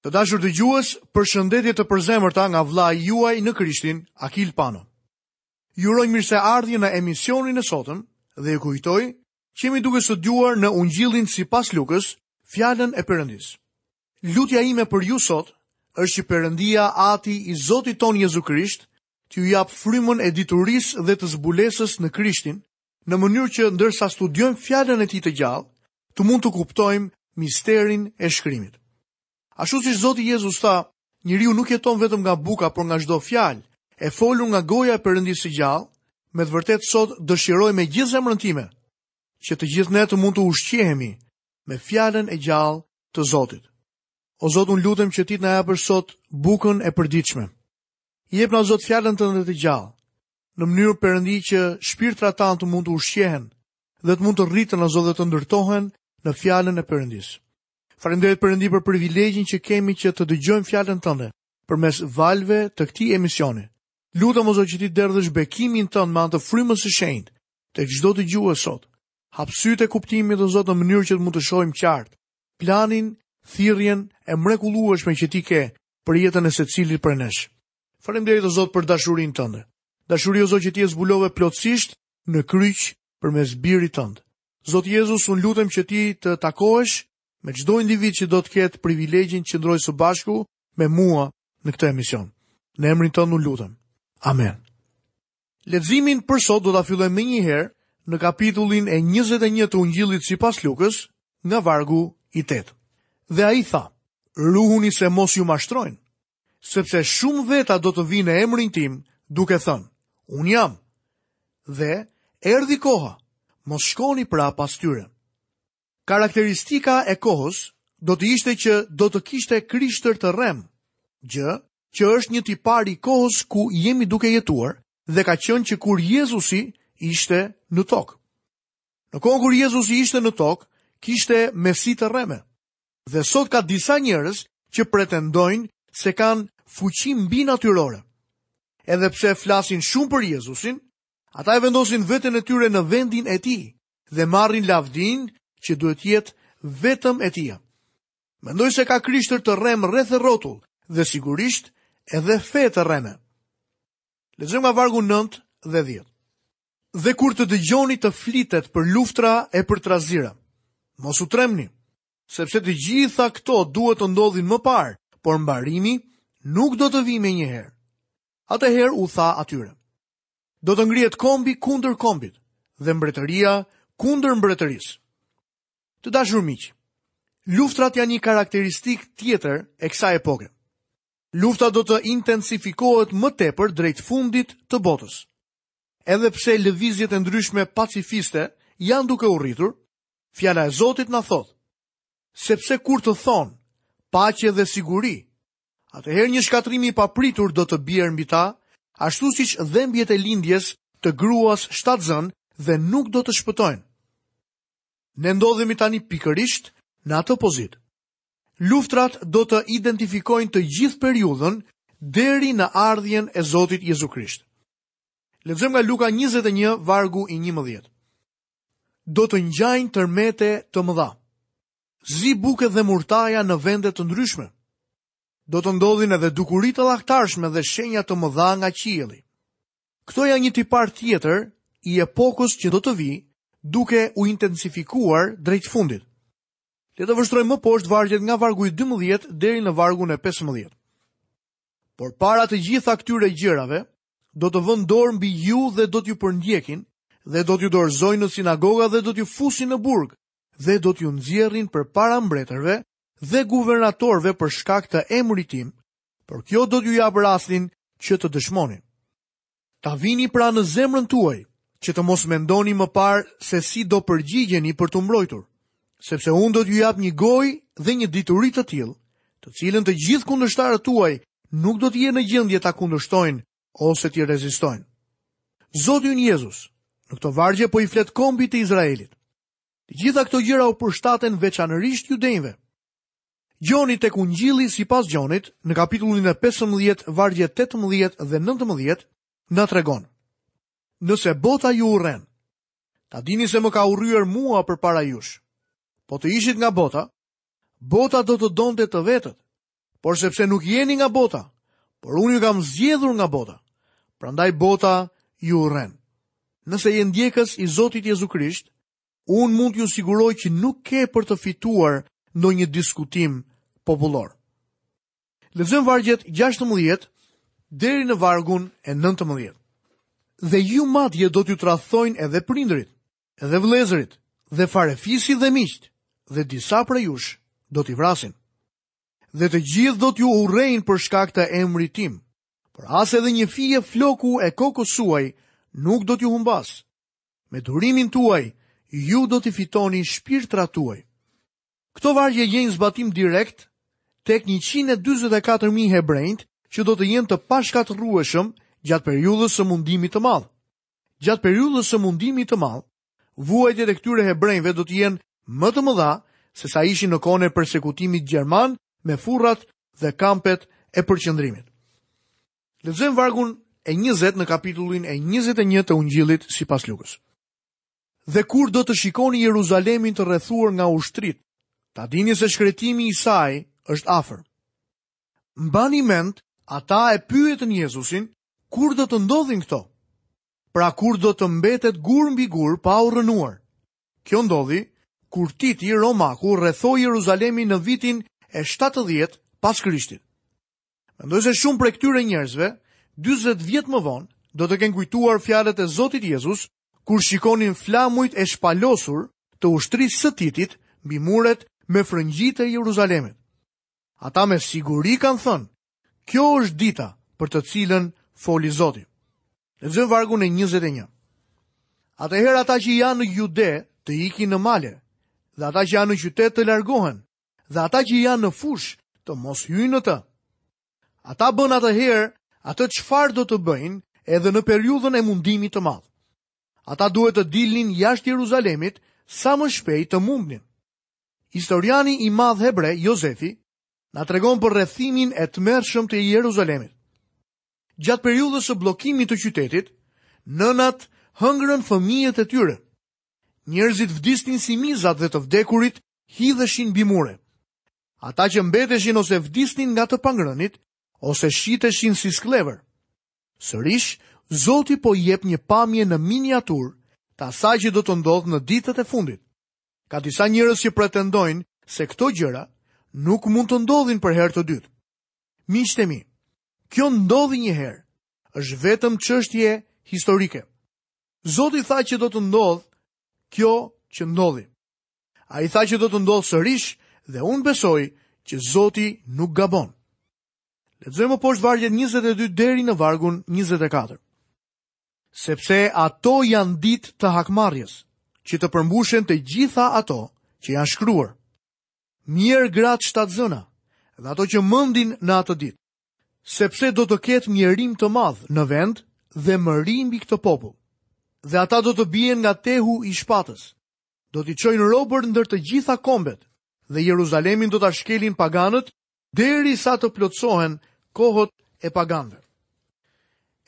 Të dashur dëgjues, përshëndetje të përzemërta nga vllai juaj në Krishtin, Akil Pano. Ju uroj mirëseardhje në emisionin e sotëm dhe ju kujtoj që jemi duke studiuar në Ungjillin sipas Lukës, fjalën e Perëndisë. Lutja ime për ju sot është që Perëndia Ati i Zotit tonë Jezu Krisht t'ju japë frymën e diturisë dhe të zbulesës në Krishtin, në mënyrë që ndërsa studiojmë fjalën e tij të gjallë, të mund të kuptojmë misterin e shkrimit. Ashtu siç Zoti Jezus tha, njeriu nuk jeton vetëm nga buka, por nga çdo fjalë e folur nga goja e Perëndisë së gjallë, me të vërtetë sot dëshiroj me gjithë zemrën time që të gjithë ne të mund të ushqehemi me fjalën e gjallë të Zotit. O Zot, unë lutem që ti të na japësh sot bukën e përditshme. Jep na Zot fjalën tënde të gjallë, në mënyrë Perëndi që shpirtrat tanë të mund të ushqehen dhe të mund të rriten o Zot dhe të ndërtohen në fjalën e Perëndisë. Faleminderit Perëndi për privilegjin që kemi që të dëgjojmë fjalën tënde përmes valëve të këtij emisioni. Lutem o Zot që ti derdhësh bekimin tënd me anë të Frymës së Shenjtë, tek çdo dëgjues sot, hap sytë e kuptimit o Zot në mënyrë që të mund të shohim qartë, planin, thirrjen e mrekullueshme që ti ke për jetën e secilit prej nesh. Faleminderit o Zot për dashurinë tënde. Dashuri o Zot që ti e zbulove plotësisht në kryq përmes birit tënd. Zot Jezus, unë lutem që ti të takohesh me çdo individ që do të ketë privilegjin të qëndrojë së bashku me mua në këtë emision. Në emrin tënd unë lutem. Amen. Leximin për sot do ta fillojmë menjëherë në kapitullin e 21 të Ungjillit sipas Lukës, nga vargu i 8. Dhe ai tha: Ruhuni se mos ju mashtrojnë sepse shumë veta do të vijnë në emrin tim, duke thënë, unë jam, dhe erdhi koha, mos shkoni pra pas tyre. Karakteristika e kohës do të ishte që do të kishte krishtër të rremë, gjë që është një tipar i kohës ku jemi duke jetuar dhe ka qenë që kur Jezusi ishte në tokë. Në kohën kur Jezusi ishte në tokë, kishte mesi të rreme. Dhe sot ka disa njerëz që pretendojnë se kanë fuqi mbinatyrore. Edhe pse flasin shumë për Jezusin, ata e vendosin veten e tyre në vendin e tij dhe marrin lavdinë që duhet të jetë vetëm e tija. Mendoj se ka krishtër të rremë rreth e rrotull dhe sigurisht edhe fe të rreme. Lexojmë nga vargu 9 dhe 10. Dhe kur të dëgjoni të flitet për luftra e për trazira, mos u tremni, sepse të gjitha këto duhet të ndodhin më parë, por mbarimi nuk do të vijë menjëherë. Atëherë u tha atyre: Do të ngrihet kombi kundër kombit dhe mbretëria kundër mbretërisë. Të dashur miq, luftrat janë një karakteristikë tjetër e kësaj epoke. Lufta do të intensifikohet më tepër drejt fundit të botës. Edhe pse lëvizjet e ndryshme pacifiste janë duke u rritur, fjala e Zotit na thotë, sepse kur të thonë, paqe dhe siguri, atëherë një shkatërrim i papritur do të bjerë mbi ta, ashtu siç dhembjet e lindjes të gruas shtatzënë dhe nuk do të shpëtojnë. Ne ndodhemi tani pikërisht në atë pozitë. Luftrat do të identifikojnë të gjithë periudhën deri në ardhjen e Zotit Jezu Krisht. Lexojmë nga Luka 21 vargu i 11. Do të ngjajnë tërmete të mëdha. Zi buke dhe murtaja në vende të ndryshme. Do të ndodhin edhe dukuri të llahtarshme dhe shenja të mëdha nga qielli. Këto janë një tipar tjetër i epokës që do të vijë, duke u intensifikuar drejt fundit. Le të vështrojmë më poshtë vargjet nga vargu i 12 deri në vargun e 15. Por para të gjitha këtyre gjërave, do të vënë dorë mbi ju dhe do t'ju përndjekin, dhe do t'ju dorëzojnë në sinagoga dhe do t'ju fusin në burg, dhe do t'ju nxjerrin përpara mbretërve dhe guvernatorëve për shkak të emrit tim, por kjo do t'ju japë rastin që të dëshmonin. Ta vini pra në zemrën tuaj, që të mos mendoni më parë se si do përgjigjeni për t'u mbrojtur, sepse unë do t'ju jap një gojë dhe një dituri të tillë, të cilën të gjithë kundërshtarët tuaj nuk do të jenë në gjendje ta kundërshtojnë ose t'i rezistojnë. Zoti ynë Jezus, në këto vargje po i flet kombit të Izraelit. Të gjitha këto gjëra u përshtaten veçanërisht judenjve. Gjoni tek Ungjilli sipas Gjonit, në kapitullin e 15, vargjet 18 dhe 19, na tregon: Nëse bota ju urren, ta dini se më ka urryer mua përpara jush. Po të ishit nga bota, bota do të donte të vetët, por sepse nuk jeni nga bota, por unë ju kam zgjedhur nga bota. Prandaj bota ju urren. Nëse je ndjekës i Zotit Jezu Krisht, Unë mund t'ju siguroj që nuk ke për të fituar në një diskutim popullor. Lexojmë vargjet 16 deri në vargun e 19. Dhe ju madje do t'ju tradhtojnë edhe prindërit, edhe vëllezërit, dhe farefisi dhe miqtë, dhe disa prej jush do t'i vrasin. Dhe të gjithë do t'ju urrejnë për shkak të emrit tim, por as edhe një fije floku e kokës suaj nuk do t'ju humbasë. Me durimin tuaj, ju do t'i fitoni shpirtrat tuaj. Këto vargje gjejnë zbatim direkt tek 144.000 hebrenjtë që do të jenë të pashkatërrueshëm gjatë periudhës së mundimit të madh. Gjatë periudhës së mundimit të madh, vuajtjet e këtyre hebrenjve do të jenë më të mëdha se sa ishin në kohën e persekutimit gjerman me furrat dhe kampet e përqendrimit. Lexojmë vargun e 20 në kapitullin e 21 të Ungjillit sipas Lukës. Dhe kur do të shikoni Jeruzalemin të rrethuar nga ushtritë, ta dini se shkretimi i saj është afër. Mbani mend, ata e pyetën Jezusin, kur do të ndodhin këto? Pra kur do të mbetet gur mbi gur pa u rrënuar? Kjo ndodhi kur Titi Romaku rrethoi Jeruzalemin në vitin e 70 pas Krishtit. Mendoj se shumë prej këtyre njerëzve 40 vjet më vonë do të kenë kujtuar fjalët e Zotit Jezus kur shikonin flamujt e shpalosur të ushtrisë së Titit mbi muret me frëngjitë e Jeruzalemit. Ata me siguri kanë thënë, kjo është dita për të cilën foli Zoti. Lexojmë vargun e 21. Atëherë ata që janë në Jude të ikin në male, dhe ata që janë në qytet të largohen, dhe ata që janë në fushë të mos hyjnë në të. Ata bënë atëherë atë çfarë do të bëjnë edhe në periudhën e mundimit të madh. Ata duhet të dilnin jashtë Jeruzalemit sa më shpejt të mundnin. Historiani i madh hebre, Jozefi, na tregon për rrethimin e tmerrshëm të Jeruzalemit. Gjatë periudhës së bllokimit të qytetit, nënat hëngrën fëmijët e tyre. Njerëzit vdisnin si mizat dhe të vdekurit hidheshin mbi mure. Ata që mbeteshin ose vdisnin nga të pangrënit, ose shiteshin si skllevër. Sërish, Zoti po jep një pamje në miniaturë të asaj që do të ndodhë në ditët e fundit. Ka disa njerëz që pretendojnë se këto gjëra nuk mund të ndodhin për herë të dytë. Miqtë e mi, kjo ndodhi një herë, është vetëm çështje historike. Zoti tha që do të ndodhë kjo që ndodhi. Ai tha që do të ndodhë sërish dhe unë besoj që Zoti nuk gabon. Lexojmë poshtë vargjet 22 deri në vargun 24. Sepse ato janë ditë të hakmarrjes, që të përmbushen të gjitha ato që janë shkruar. Mjerë gratë shtatzëna dhe ato që mëndin në atë ditë, sepse do të ketë mjerim të madh në vend dhe mëri mbi këtë popull, dhe ata do të bien nga tehu i shpatës, do t'i çojnë robër ndër të gjitha kombet dhe Jeruzalemin do ta shkelin paganët derisa të plotësohen kohët e paganëve.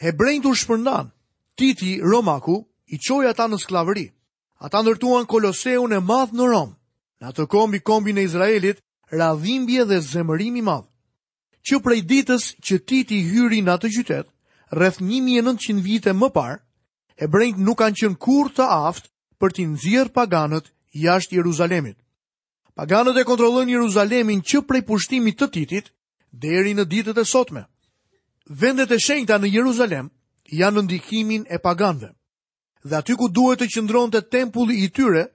Hebrenjtë u shpërndanë, Titi Romaku i çoi ata në skllavëri. Ata ndërtuan Koloseun e madh në Romë. Në atë kohë mbi kombin e Izraelit ra dhimbje dhe zemërim i madh. Që prej ditës që Titi hyri në atë qytet, rreth 1900 vite më parë, hebrenjtë nuk kanë qenë kurrë të aftë për t'i nxjerrë paganët jashtë Jeruzalemit. Paganët e kontrollojnë Jeruzalemin që prej pushtimit të Titit deri në ditët e sotme. Vendet e shenjta në Jeruzalem janë në ndikimin e paganëve. Dhe aty ku duhet të qëndronte tempulli i tyre,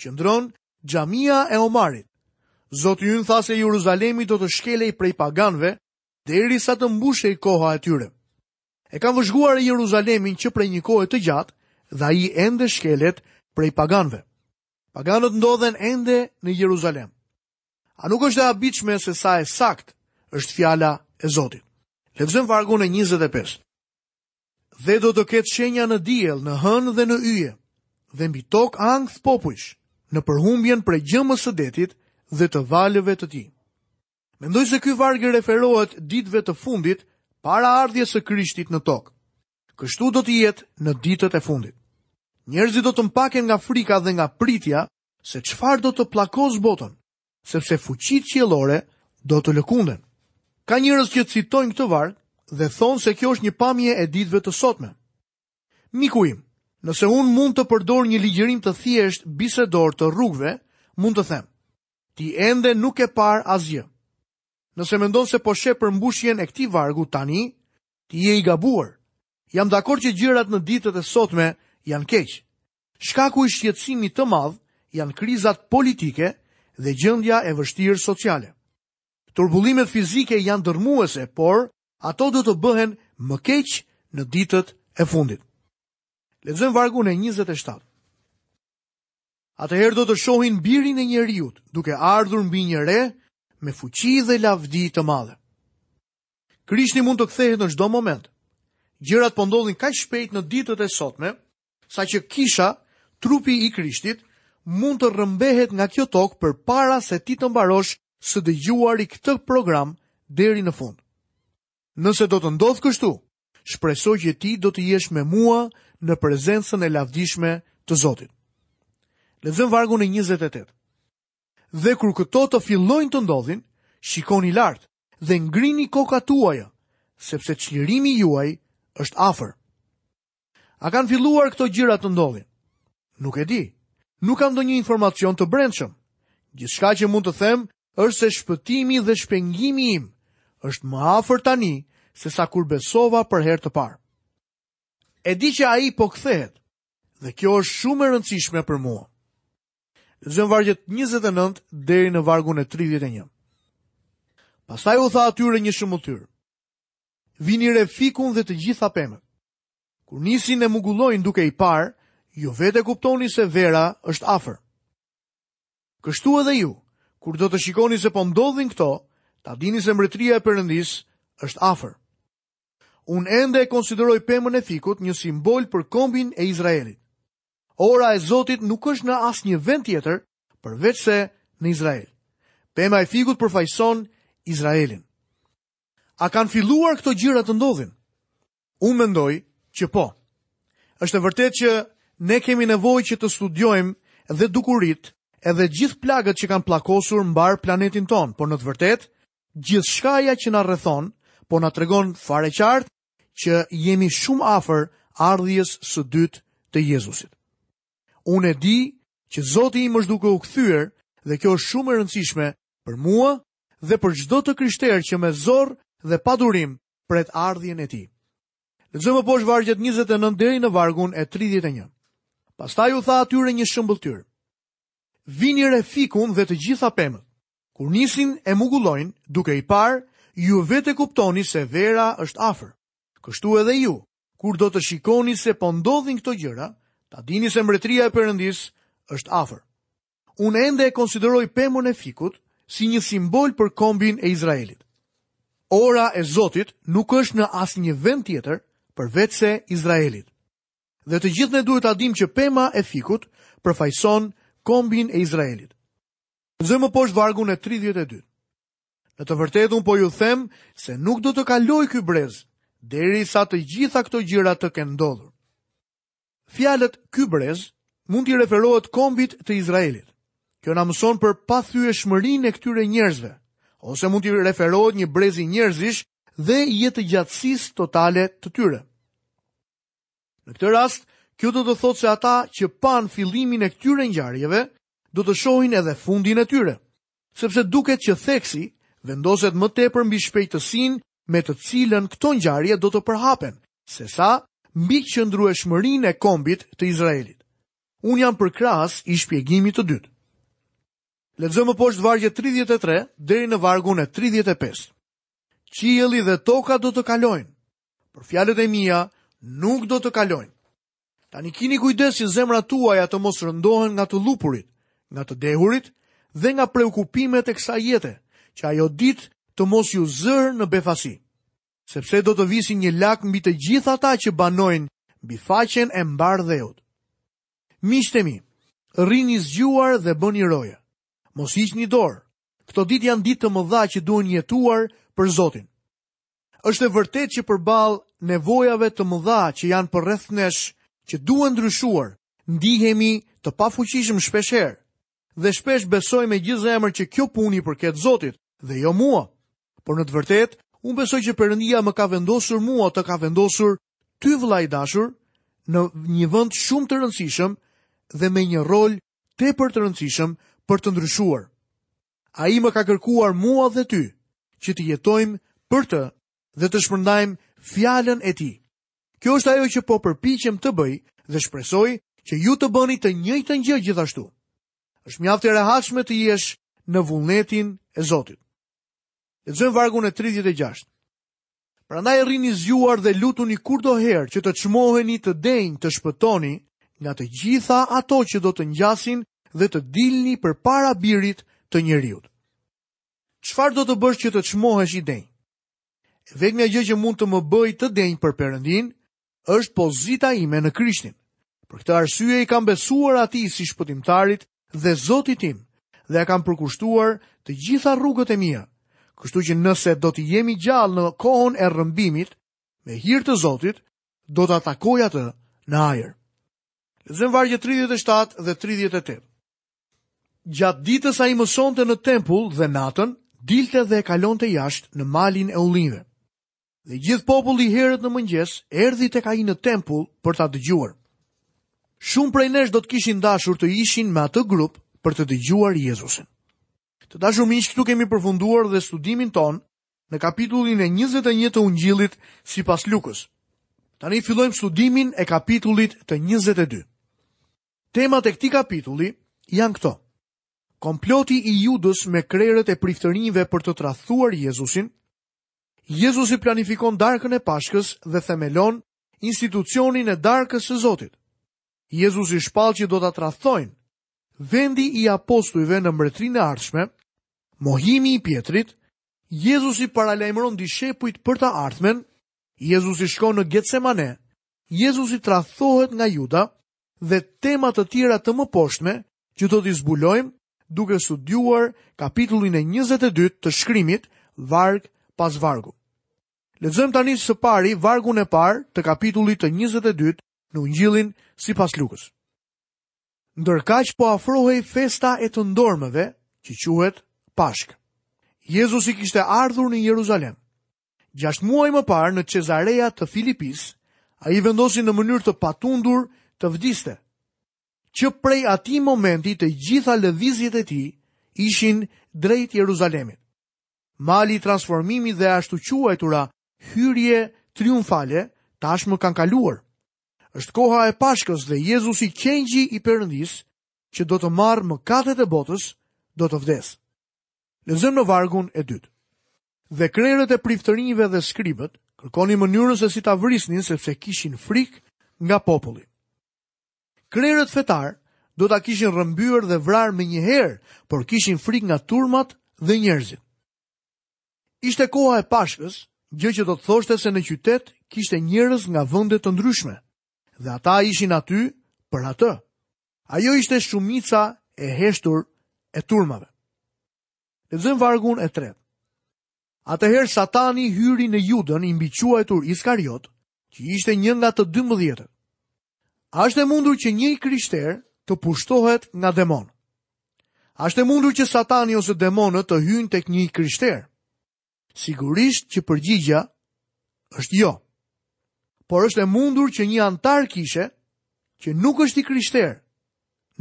qëndron xhamia e Omarit. Zoti ynë tha se Jeruzalemi do të shkelej prej paganëve derisa të mbushej koha e tyre. E kam vëzhguar Jeruzalemin që prej një kohe të gjatë dhe ai ende shkelet prej paganëve. Paganët ndodhen ende në Jeruzalem. A nuk është e habitshme se sa e saktë është fjala e Zotit? Lexojmë vargun e 25. Dhe do të ketë shenja në diell, në hënë dhe në yje, dhe mbi tokë ankth popujsh, në përhumbjen prej gjëmës së detit dhe të valëve të tij. Mendoj se ky varg i referohet ditëve të fundit para ardhjes së Krishtit në tokë. Kështu do të jetë në ditët e fundit. Njerëzit do të mpaken nga frika dhe nga pritja se çfarë do të pllakosë botën, sepse fuqitë qiellore do të lëkunden. Ka njerëz që citojnë këtë varg dhe thonë se kjo është një pamje e ditëve të sotme. Miku im, nëse unë mund të përdor një ligjërim të thjeshtë bisedor të rrugëve, mund të them, ti ende nuk ke parë asgjë. Nëse mendon se po sheh përmbushjen e këtij vargu tani, ti je i gabuar. Jam dakord që gjërat në ditët e sotme janë keq. Shkaku i shqetësimit të madh janë krizat politike dhe gjendja e vështirë sociale. Turbullimet fizike janë dërrmuese, por ato do të bëhen më keq në ditët e fundit. Lexojmë vargun e 27. Atëherë do të shohin birin e njeriut, duke ardhur mbi një re me fuqi dhe lavdi të madhe. Krishti mund të kthehet në çdo moment. Gjërat po ndodhin kaq shpejt në ditët e sotme, Saqë kisha, trupi i Krishtit, mund të rrëmbehet nga kjo tokë përpara se ti të mbarosh së dëgjuari këtë program deri në fund. Nëse do të ndodhë kështu, shpresoj që ti do të jesh me mua në prezencën e lavdishme të Zotit. Lexojmë vargun e 28. Dhe kur këto të fillojnë të ndodhin, shikoni lart dhe ngrini kokat tuaja, sepse çlirimi juaj është afër. A kanë filluar këto gjëra të ndodhin? Nuk e di. Nuk kam ndonjë informacion të brendshëm. Gjithçka që mund të them është se shpëtimi dhe shpengimi im është më afër tani se sa kur besova për herë të parë. E di që ai po kthehet dhe kjo është shumë e rëndësishme për mua. Lexojmë vargjet 29 deri në vargun e 31. Pastaj u tha atyre një shëmbëlltyrë. Vini re fikun dhe të gjitha pemët. Kur nisin e mugullojnë duke i parë, ju vetë e kuptoni se vera është afër. Kështu edhe ju, kur do të shikoni se po ndodhin këto, ta dini se mbretëria e Perëndisë është afër. Unë ende e konsideroj pemën e fikut një simbol për kombin e Izraelit. Ora e Zotit nuk është në asnjë vend tjetër, përveçse në Izrael. Pema e fikut përfaqëson Izraelin. A kanë filluar këto gjëra të ndodhin? Unë mendoj që po. Është e vërtetë që ne kemi nevojë që të studiojmë dhe dukuritë edhe gjithë plagët që kanë pllakosur mbarë planetin tonë, por në të vërtetë gjithçka ajo që na rrethon po na tregon fare qartë që jemi shumë afër ardhjes së dytë të Jezusit. Unë e di që Zoti im është duke u kthyer dhe kjo është shumë e rëndësishme për mua dhe për çdo të krishterë që me zor dhe pa durim pret ardhjen e tij. Lexojmë poshtë vargjet 29 deri në vargun e 31. Pastaj u tha atyre një shëmbëlltyrë. Vini re fikun dhe të gjitha pemët. Kur nisin e mugullojnë, duke i parë, ju vetë e kuptoni se vera është afër. Kështu edhe ju, kur do të shikoni se po ndodhin këto gjëra, ta dini se mbretëria e Perëndisë është afër. Unë ende e konsideroj pemën e fikut si një simbol për kombin e Izraelit. Ora e Zotit nuk është në asnjë vend tjetër përveçse Izraelit. Dhe të gjithë ne duhet ta dimë që pema e fikut përfaqëson kombin e Izraelit. Lexojmë më poshtë vargun e 32. Në të vërtetë unë po ju them se nuk do të kalojë ky brez, derisa të gjitha këto gjëra të kenë ndodhur. Fjalët ky brez mund t'i referohet kombit të Izraelit. Kjo na mëson për pathyeshmërinë e këtyre njerëzve, ose mund t'i referohet një brezi njerëzish dhe jetëgjatësisë totale të tyre. Në këtë rast, kjo do të thotë se ata që panë fillimin e këtyre ngjarjeve, do të shohin edhe fundin e tyre. sepse duket që theksi vendoset më tepër mbi shpejtësinë me të cilën këto ngjarje do të përhapen, sesa mbi qëndrueshmërinë e kombit të Izraelit. Unë jam përkrahës i shpjegimit të dytë. Lexojmë më poshtë vargjet 33 deri në vargun e 35. Qielli dhe toka do të kalojnë, por fjalët e mia nuk do të kalojnë. Tani kini kujdes që zemrat tuaja të mos rëndohen nga të llupurit, nga të dehurit dhe nga preokupimet e kësaj jete, që ajo ditë të mos ju zërë në befasi. Sepse do të vijë si një lak mbi të gjithë ata që banojnë mbi faqen e mbarë dheut. Miqtë e mi, rrini zgjuar dhe bëni roje. Mos hiqni dorë. Këto ditë janë dit të mëdha që duhen jetuar për Zotin. Është e vërtetë që përballë nevojave të mëdha që janë përreth nesh, që duhen ndryshuar, ndihemi të pafuqishëm shpesh herë dhe shpesh besoj me gjithë zemër që kjo punë i përket Zotit dhe jo mua. Por në të vërtetë, unë besoj që Perëndia më ka vendosur mua, të ka vendosur ty vëlla i dashur në një vend shumë të rëndësishëm dhe me një rol tepër të rëndësishëm për të ndryshuar. Ai më ka kërkuar mua dhe ty që të jetojmë për të dhe të shpërndajmë fjalën e tij. Kjo është ajo që po përpiqem të bëj dhe shpresoj që ju të bëni të njëjtën gjë gjithashtu. Është mjaft e rehatshme të jesh në vullnetin e Zotit. Lexojmë vargun e 36. Prandaj rrini zgjuar dhe lutuni kurdoherë që të çmoheni të denjë të shpëtoni nga të gjitha ato që do të ngjasin dhe të dilni përpara birit të njeriut. Çfarë do të bësh që të çmohesh i denjë? E vetmja gjë që mund të më bëjë të denjë për Perëndinë është pozita ime në Krishtin. Për këtë arsye i kam besuar atij si shpëtimtarit dhe Zotit tim dhe i kam përkushtuar të gjitha rrugët e mia. Kështu që nëse do të jemi gjallë në kohën e rrëmbimit, me hirë të Zotit, do ta takoj atë në ajër. Lexojmë vargjet 37 dhe 38. Gjatë ditës ai mësonte në tempull dhe natën, dilte dhe e kalonte jashtë në malin e ullinjve. Dhe gjithë populli herët në mëngjes erdhi tek ai në tempull për ta dëgjuar. Shumë prej nesh do të kishin dashur të ishin me atë grup për të dëgjuar Jezusin. Të dashur miq, këtu kemi përfunduar dhe studimin tonë në kapitullin e 21 të Ungjillit sipas Lukës. Tani fillojmë studimin e kapitullit të 22. Temat e këtij kapitulli janë këto. Komploti i Judës me krerët e priftërinjve për të tradhtuar Jezusin, Jezusi planifikon darkën e Pashkës dhe themelon institucionin e darkës së Zotit. Jezusi shpall që do ta tradhtojnë. Vendi i apostujve në mbretërinë e ardhshme, mohimi i Pjetrit, Jezusi paralajmëron dishepujt për të ardhmen, Jezusi shkon në Getsemane, Jezusi tradhtohet nga Juda, dhe tema të tjera të mëposhtme që do t'i zbulojmë duke studiuar kapitullin e 22 të shkrimit varg pas vargu. Lexojmë tani së pari vargun e parë të kapitullit të 22 në Ungjillin sipas Lukës. Ndërkaq po afrohej festa e të ndormëve, që quhet Pashkë. Jezusi kishte ardhur në Jeruzalem. Gjashtë muaj më parë në Cezarea të Filipisë, ai vendosi në mënyrë të patundur të vdiste. Që prej atij momenti të gjitha lëvizjet e tij ishin drejt Jeruzalemit. Mali i transformimit dhe ashtu quajtura hyrje triumfale tashmë kanë kaluar. Është koha e Pashkës dhe Jezusi qengji i Perëndisë që do të marrë mëkatet e botës, do të vdesë. Lexojmë në vargun e dytë. Dhe krerët e priftërinjve dhe skribët kërkonin mënyrën se si ta vrisnin sepse kishin frikë nga populli. Krerët fetarë do ta kishin rrëmbyer dhe vrarë menjëherë, por kishin frikë nga turmat dhe njerëzit. Ishte koha e Pashkës, gjë që do të thoshte se në qytet kishte njerëz nga vende të ndryshme dhe ata ishin aty për atë. Ajo ishte shumica e heshtur e turmave. Lexojmë vargun e tretë. Atëherë Satani hyri në Judën, i mbiquajtur Iskariot, që ishte një nga të dymbëdhjetët. A është e mundur që një i krishterë të pushtohet nga demonë? A është e mundur që Satani ose demonët të hyjnë tek një i krishterë? Sigurisht që përgjigja është jo. Por është e mundur që një anëtar kishe që nuk është i krishterë,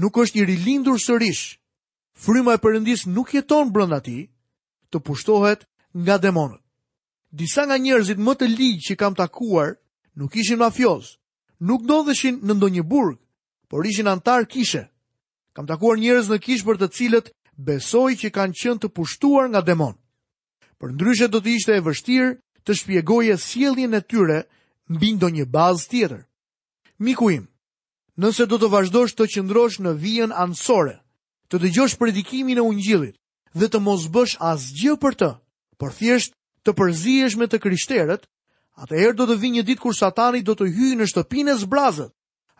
nuk është i rilindur sërish, Fryma e Perëndisë nuk jeton brenda tij, të pushtohet nga demonët. Disa nga njerëzit më të ligj që kam takuar nuk ishin mafiozë, nuk ndodheshin në ndonjë burg, por ishin anëtarë kishe. Kam takuar njerëz në kishë për të cilët besoj që kanë qenë të pushtuar nga demonë. Përndryshe do të ishte e vështirë të shpjegoje sjelljen e tyre mbi ndonjë bazë tjetër. Miku im, Nëse do të vazhdosh të qëndrosh në vijën anësore, të dëgjosh predikimin e Ungjillit dhe të mos bësh asgjë për të, por thjesht të përzihesh me të krishterët, atëherë do të vijë një ditë kur Satani do të hyjë në shtëpinë e zbrazët,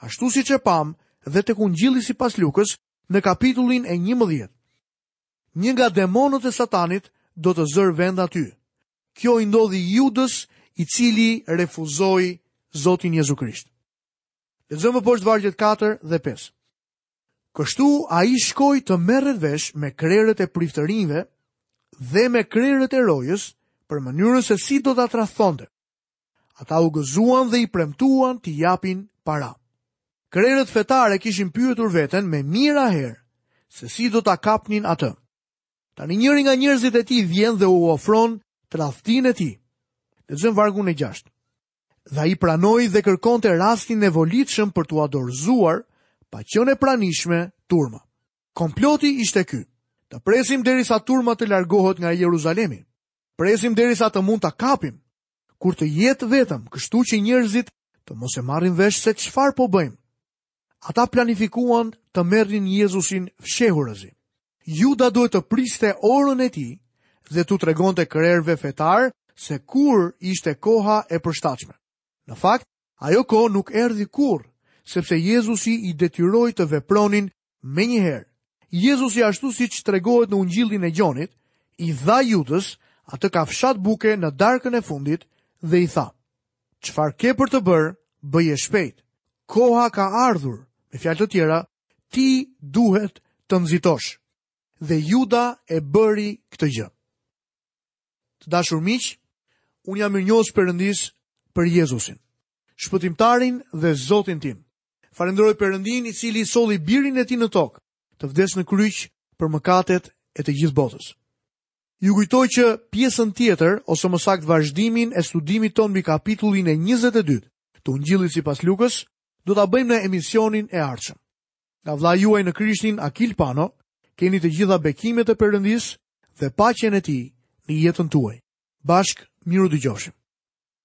ashtu siç e pamë dhe tek Ungjilli sipas Lukës në kapitullin e 11. Një nga demonët e Satanit do të zërë vend aty. Kjo i ndodhi Judës, i cili refuzoi Zotin Jezu Krisht. Lexojmë më poshtë vargjet 4 dhe 5. Kështu ai shkoi të merret vesh me krerët e priftërinjve dhe me krerët e rojës për mënyrën se si do ta tradhtonte. Ata u gëzuan dhe i premtuan t'i japin para. Krerët fetarë kishin pyetur veten me mijëra herë se si do ta kapnin atë. Tani njëri nga njerëzit e tij vjen dhe u ofron tradhtinë e tij. Lexojmë vargun e gjashtë. Dhe ai pranoi dhe kërkonte rastin e volitshëm për t'ua dorëzuar, pa qenë e pranishme, turma. Komploti ishte ky. Të presim derisa turma të largohet nga Jeruzalemi. Presim derisa të mund ta kapim kur të jetë vetëm, kështu që njerëzit të mos e marrin vesh se çfarë po bëjmë. Ata planifikuan të merrin Jezusin fshehurazi. Juda duhet të priste orën e tij dhe t'u tregonte krerëve fetarë se kur ishte koha e përshtatshme. Në fakt, ajo kohë nuk erdhi kurrë, sepse Jezusi i detyroi të vepronin menjëherë. Jezusi ashtu siç tregohet në Ungjillin e Gjonit, i dha Judës atë kafshatë buke në darkën e fundit dhe i tha, Çfarë ke për të bërë, bëje shpejt. Koha ka ardhur, me fjalë të tjera, ti duhet të nxitosh. Dhe Juda e bëri këtë gjë. Të dashur miq, unë jam mirënjohës Perëndisë për Jezusin. Shpëtimtarin dhe Zotin tim. Falënderoj Perëndinë i cili solli birin e tij në tokë, të vdesë në kryq për mëkatet e të gjithë botës. Ju kujtoj që pjesën tjetër ose më saktë vazhdimin e studimit tonë mbi kapitullin e 22 të Ungjillit sipas Lukës do ta bëjmë në emisionin e ardhshëm. Nga vëllai juaj në Krishtin Akil Pano, keni të gjitha bekimet e Perëndisë dhe paqen e tij në jetën tuaj. Bashkë mirudëgjofshim.